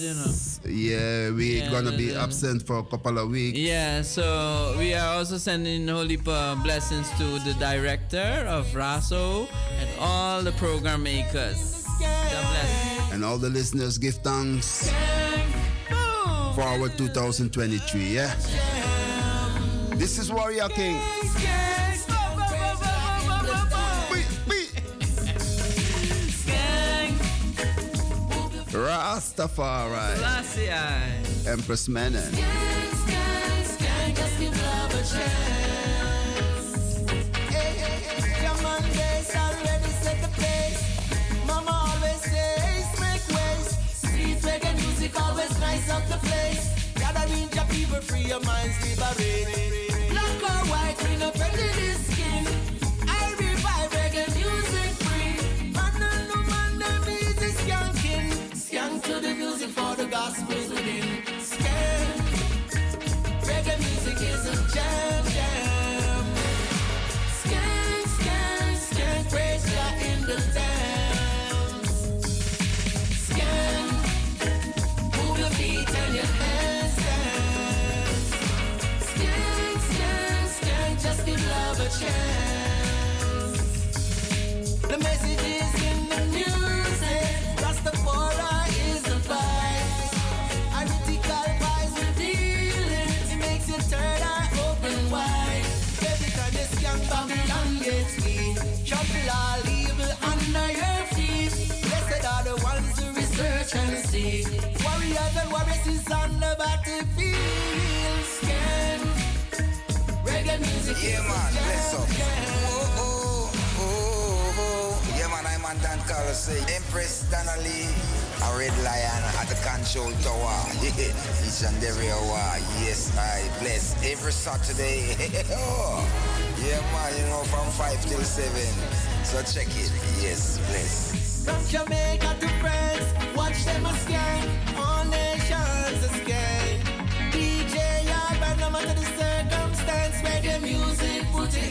you know. Yeah, we're yeah, gonna be absent for a couple of weeks. Yeah, so we are also sending holy blessings to the director of Razo and all the program makers. And all the listeners give thanks for our 2023, yeah? This is Warrior King. Rastafari. Selassie. Empress Menen. always nice up the place. Gathering your people, free your minds, liberate. Chance. Yeah, man, bless up. Oh, oh, oh, oh. Yeah, man, I'm on Dan Carlos. Say, Empress Donnelly, a red lion at the control tower. Each and every hour. Yes, I bless every Saturday. Yeah, man, you know, from 5 till 7. So check it. Yes, bless. From Jamaica to France, watch them a scan. All nations a scan. DJ Yard, no matter the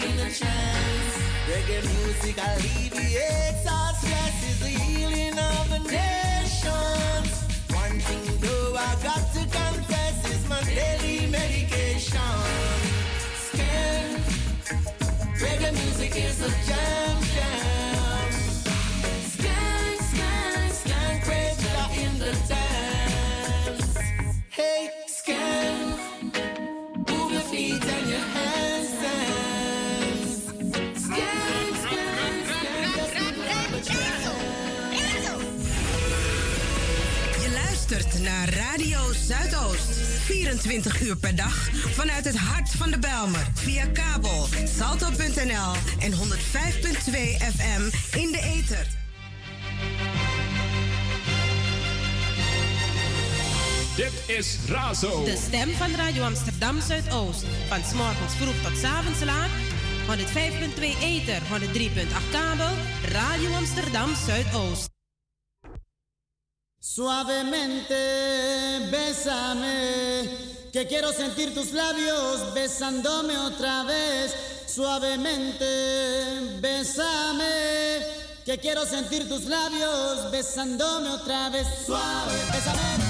in a trance. Reggae music alleviates all stress, is the healing of the nations. One thing though I got to confess is my daily medication. Scan. Reggae music is a jam. Zuidoost. 24 uur per dag vanuit het hart van de Belmer. Via kabel, salto.nl en 105.2 FM in de ether. Dit is Razo. De stem van Radio Amsterdam Zuidoost. Van 's morgens vroeg tot 's avonds laat. 105.2 ether, 103.8 kabel. Radio Amsterdam Zuidoost. Suavemente, bésame, que quiero sentir tus labios besándome otra vez. Suavemente, bésame, que quiero sentir tus labios besándome otra vez. Suave, bésame,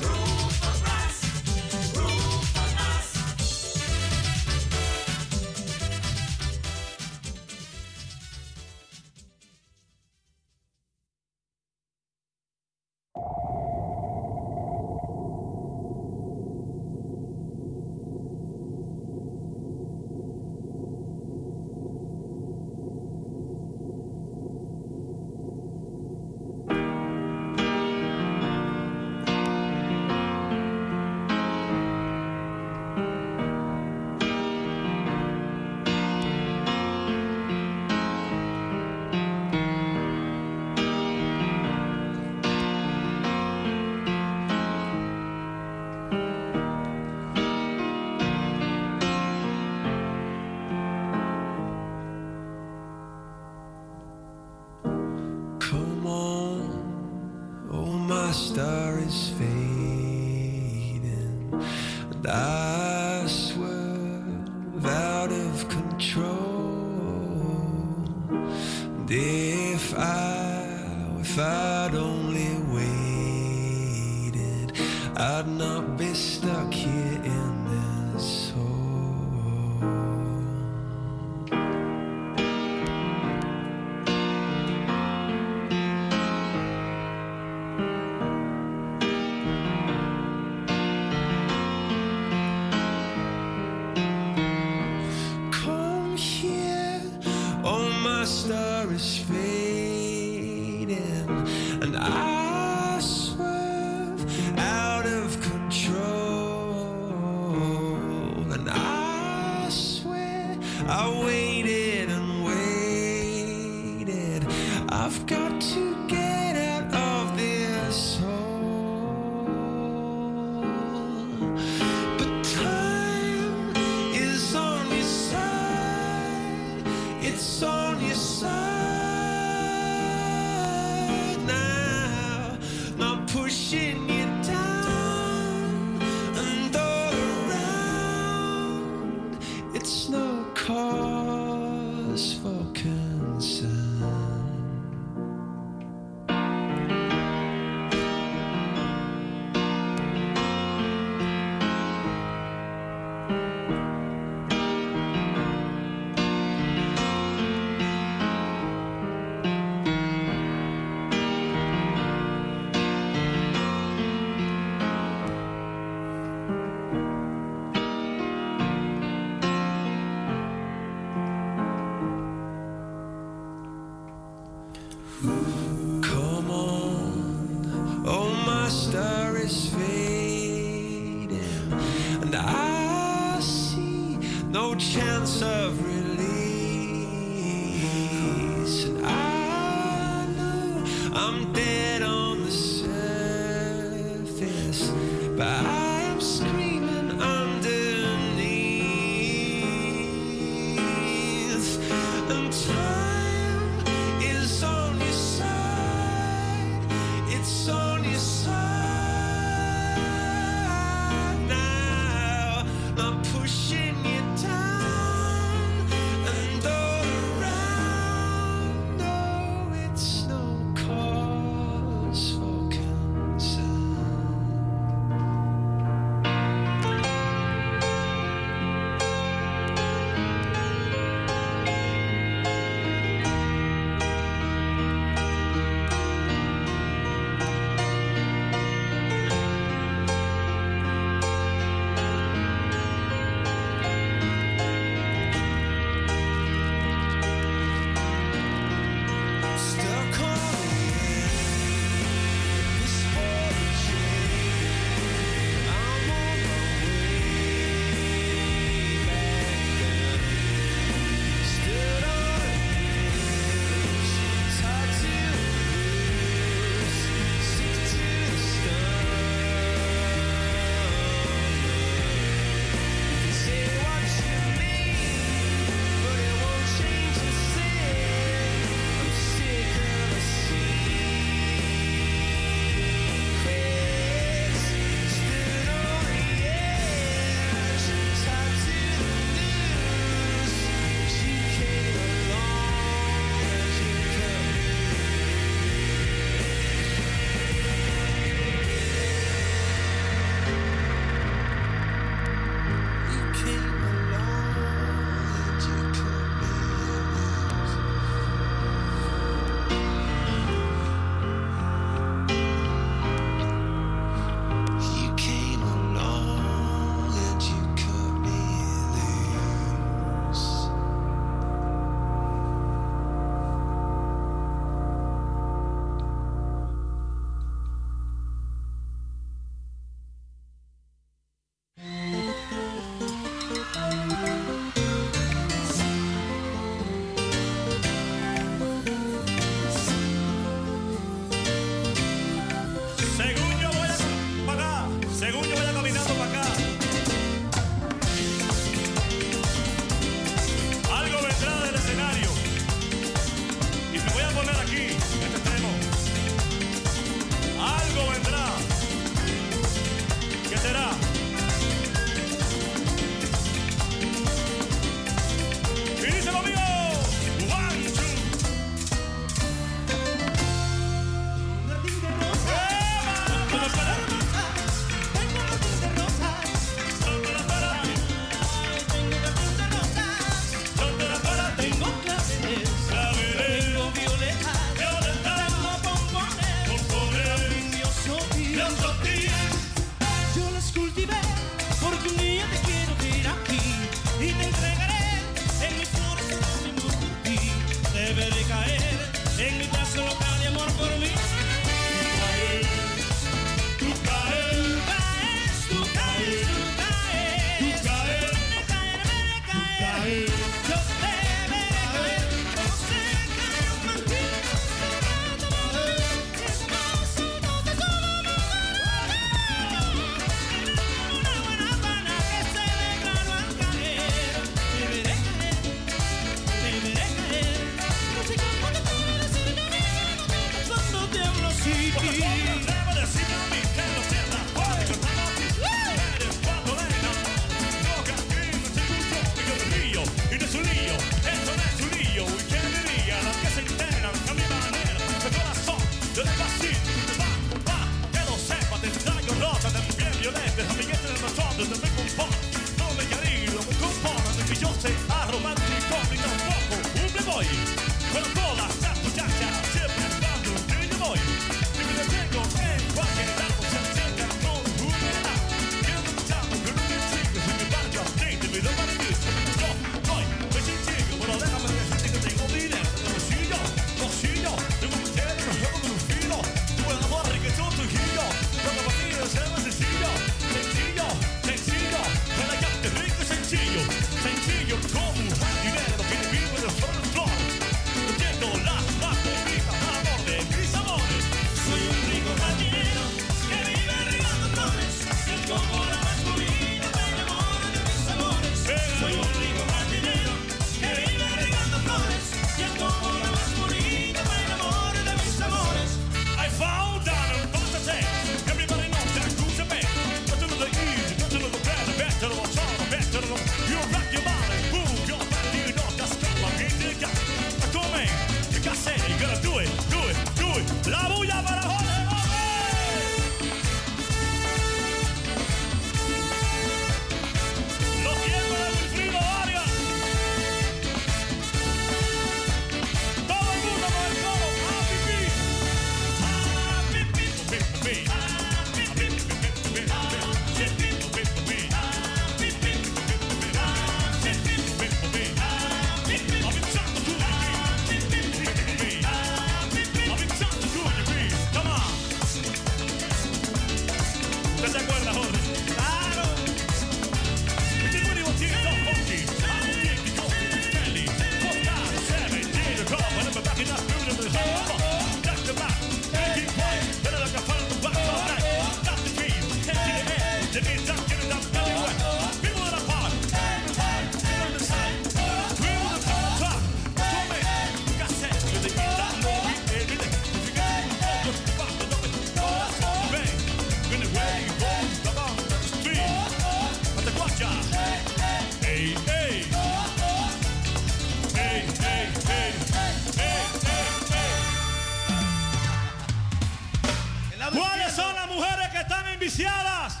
apreciadas.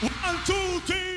One, two, three.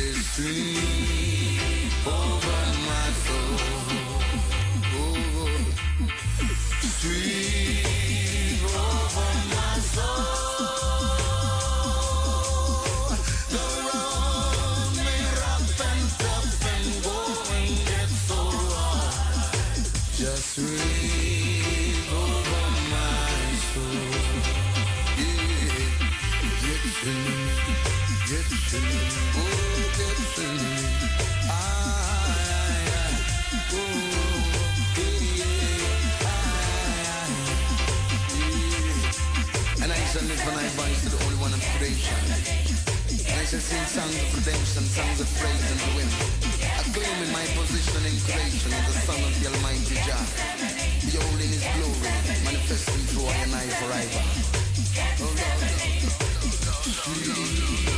his dream. Over. vibration. Licensing sounds of redemption, sounds of praise and win. in my position in creation as the son of the Almighty Jah. Beholding His glory, manifesting through I and I forever. Oh, Lord.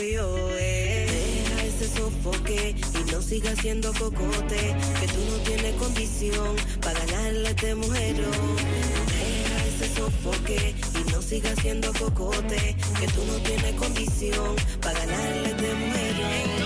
eh. Deja ese sofoque y no siga siendo cocote, que tú no tienes condición para ganarle a este mujerón. Deja ese sofoque y no siga siendo cocote, que tú no tienes condición para ganarle a este mujerón.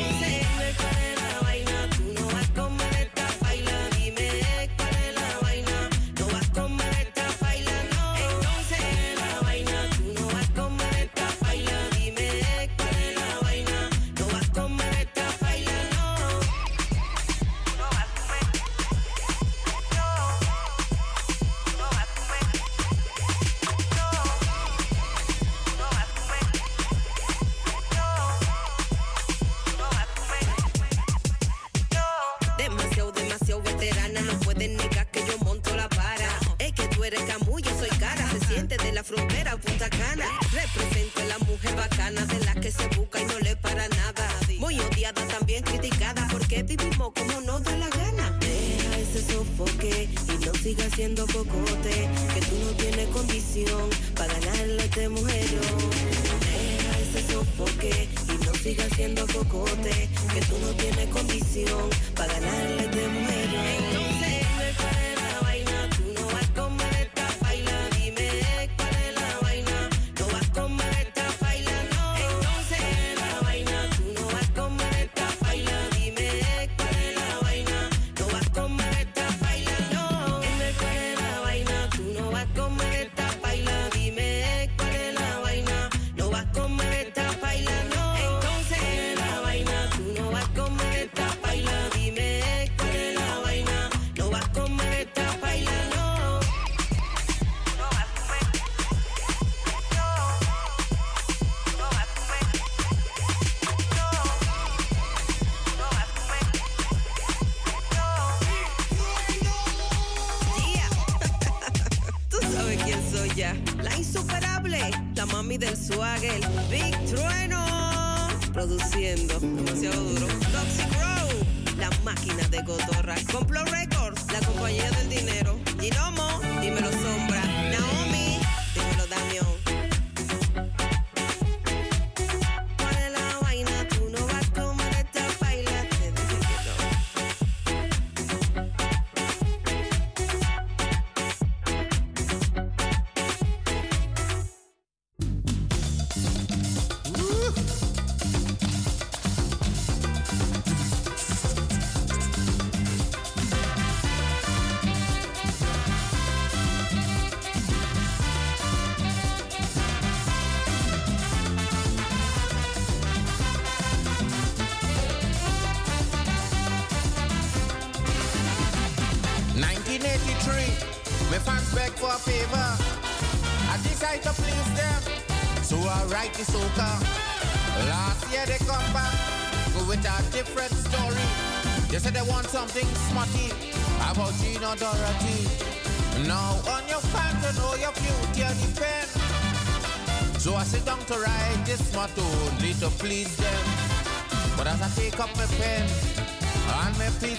Complo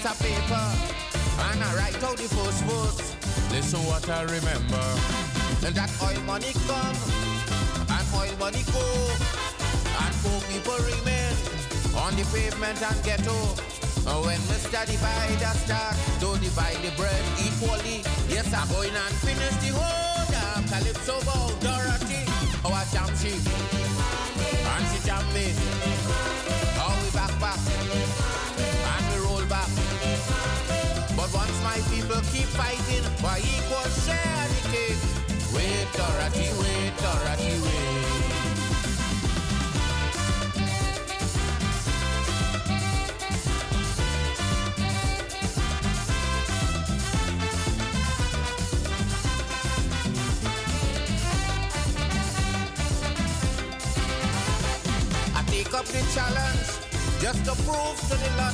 piece of paper and I write out the first verse, listen what I remember. And that oil money come and oil money go and poor people remain on the pavement and ghetto. And when Mr. Divider start to divide the bread equally, yes, I'm going and finish the whole damn Calypso bow. Dorothy, oh, our jam she, and she jam me. Keep fighting for equal share the cake, wait, Dorothy, wait, Dorothy, wait. I take up the challenge just to prove to the lot.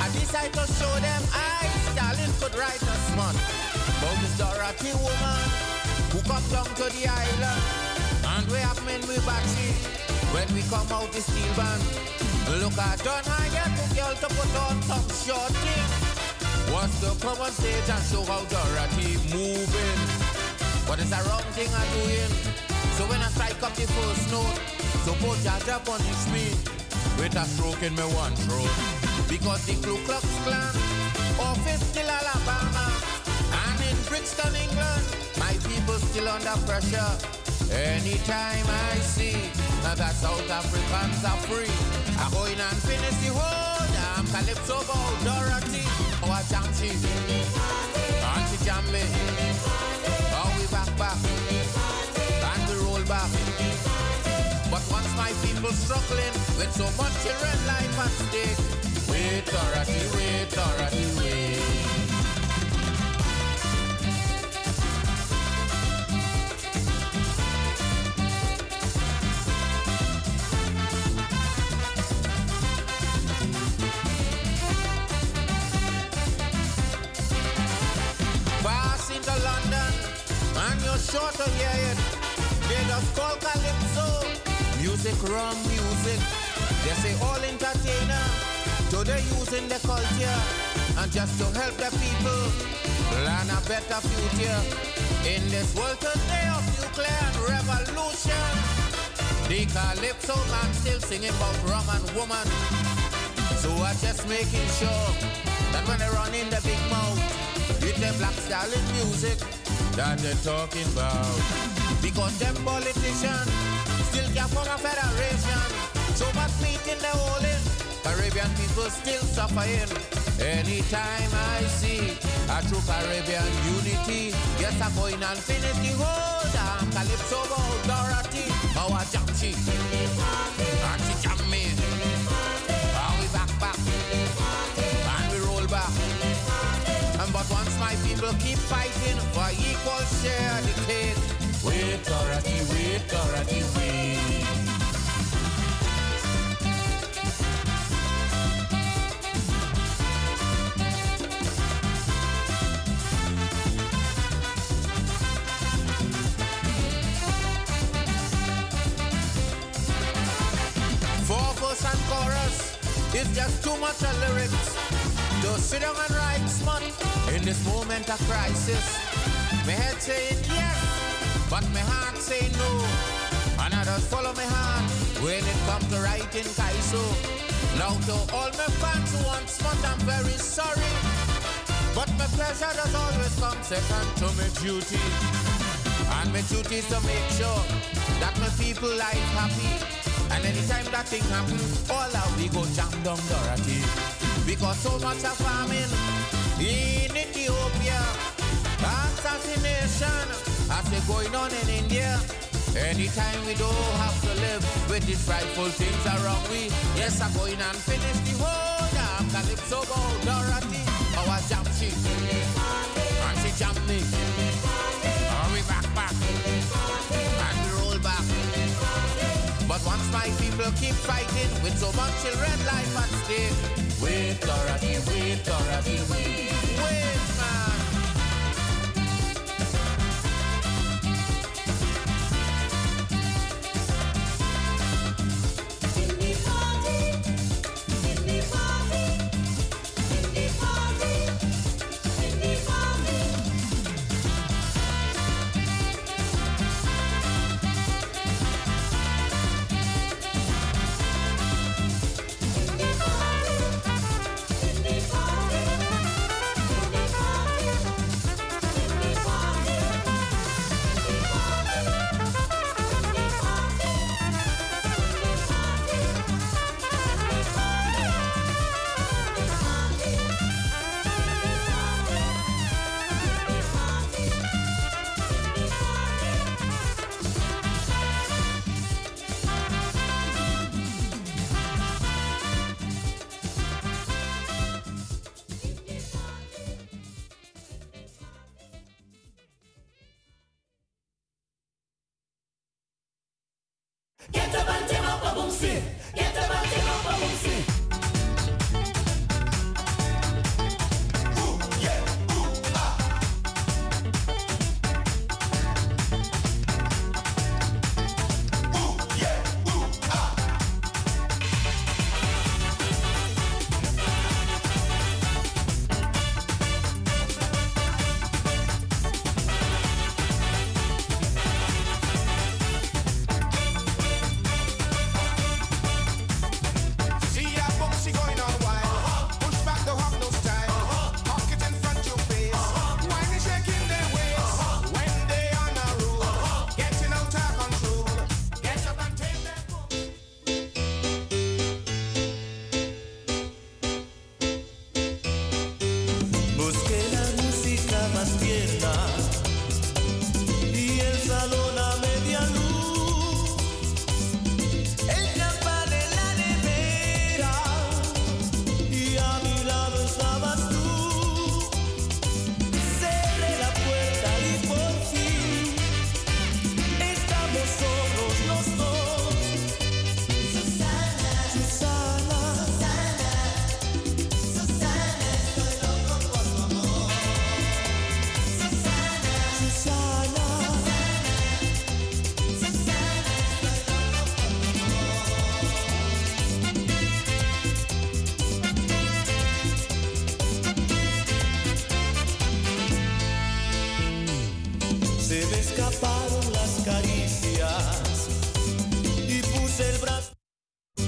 I decide to show them I, Stalin, could write a smut. About this Dorothy woman who come down to the island. And we have men with battery when we come out the steel band. Look, I don't hire to girl to put on some short thing. Was to come stage and show how Dorothy moving. But it's a wrong thing I'm doing. So when I strike up the first note, suppose Jaja punish me with a stroke in my one throat. Because the Ku Klux Klan office still Alabama. And in Brixton, England, my people still under pressure. Anytime I see that South Africans are free, I go in and finish the whole damn Calypso bow Dorothy. Oh, I jam she, Auntie jam me. Oh, we back back, and we roll back. But once my people struggling with so much children life at stake, wait, Dorothy, wait, Dorothy, wait. Pass into London, and you're sure to hear it. They just call Calypso. Music, rum music. They say all entertainer. So they're using the culture and just to help the people plan a better future. In this world today of nuclear revolution, the calypso man still singing about rum and woman. So I just making sure that when they run in the big mouth, it's the Black Stalin music that they're talking about. Because them politicians still can't form a federation. So meat in the hole in Caribbean people still suffering. Anytime I see a true Caribbean unity, yes, I'm going and finish the whole damn Calypso about Dorothy, our Jamshi, and she. And we back back, and we roll back. And but once my people keep fighting for equal share the cake, wait, Dorothy, wait, Dorothy, wait. Is just too much of lyrics to sit down and write smut in this moment of crisis. My head saying yes, but my heart saying no. And I just follow my heart when it comes to writing Kaiso. Now to all my fans who want smut, I'm very sorry. But my pleasure does always come second to my duty. And my duty is to make sure that my people life happy. And anytime that thing happens, all out we go jam down Dorothy. Because so much of famine in Ethiopia, assassination as they going on in India. Anytime we don't have to live with these frightful things around we, yes, I'm going and finish the whole damn Calypso about Dorothy, our jam she, and she jam me. But once my people keep fighting with so much children life at stake, wait, Dorothy, wait, Dorothy, wait, wait, man. Get up and take up a boom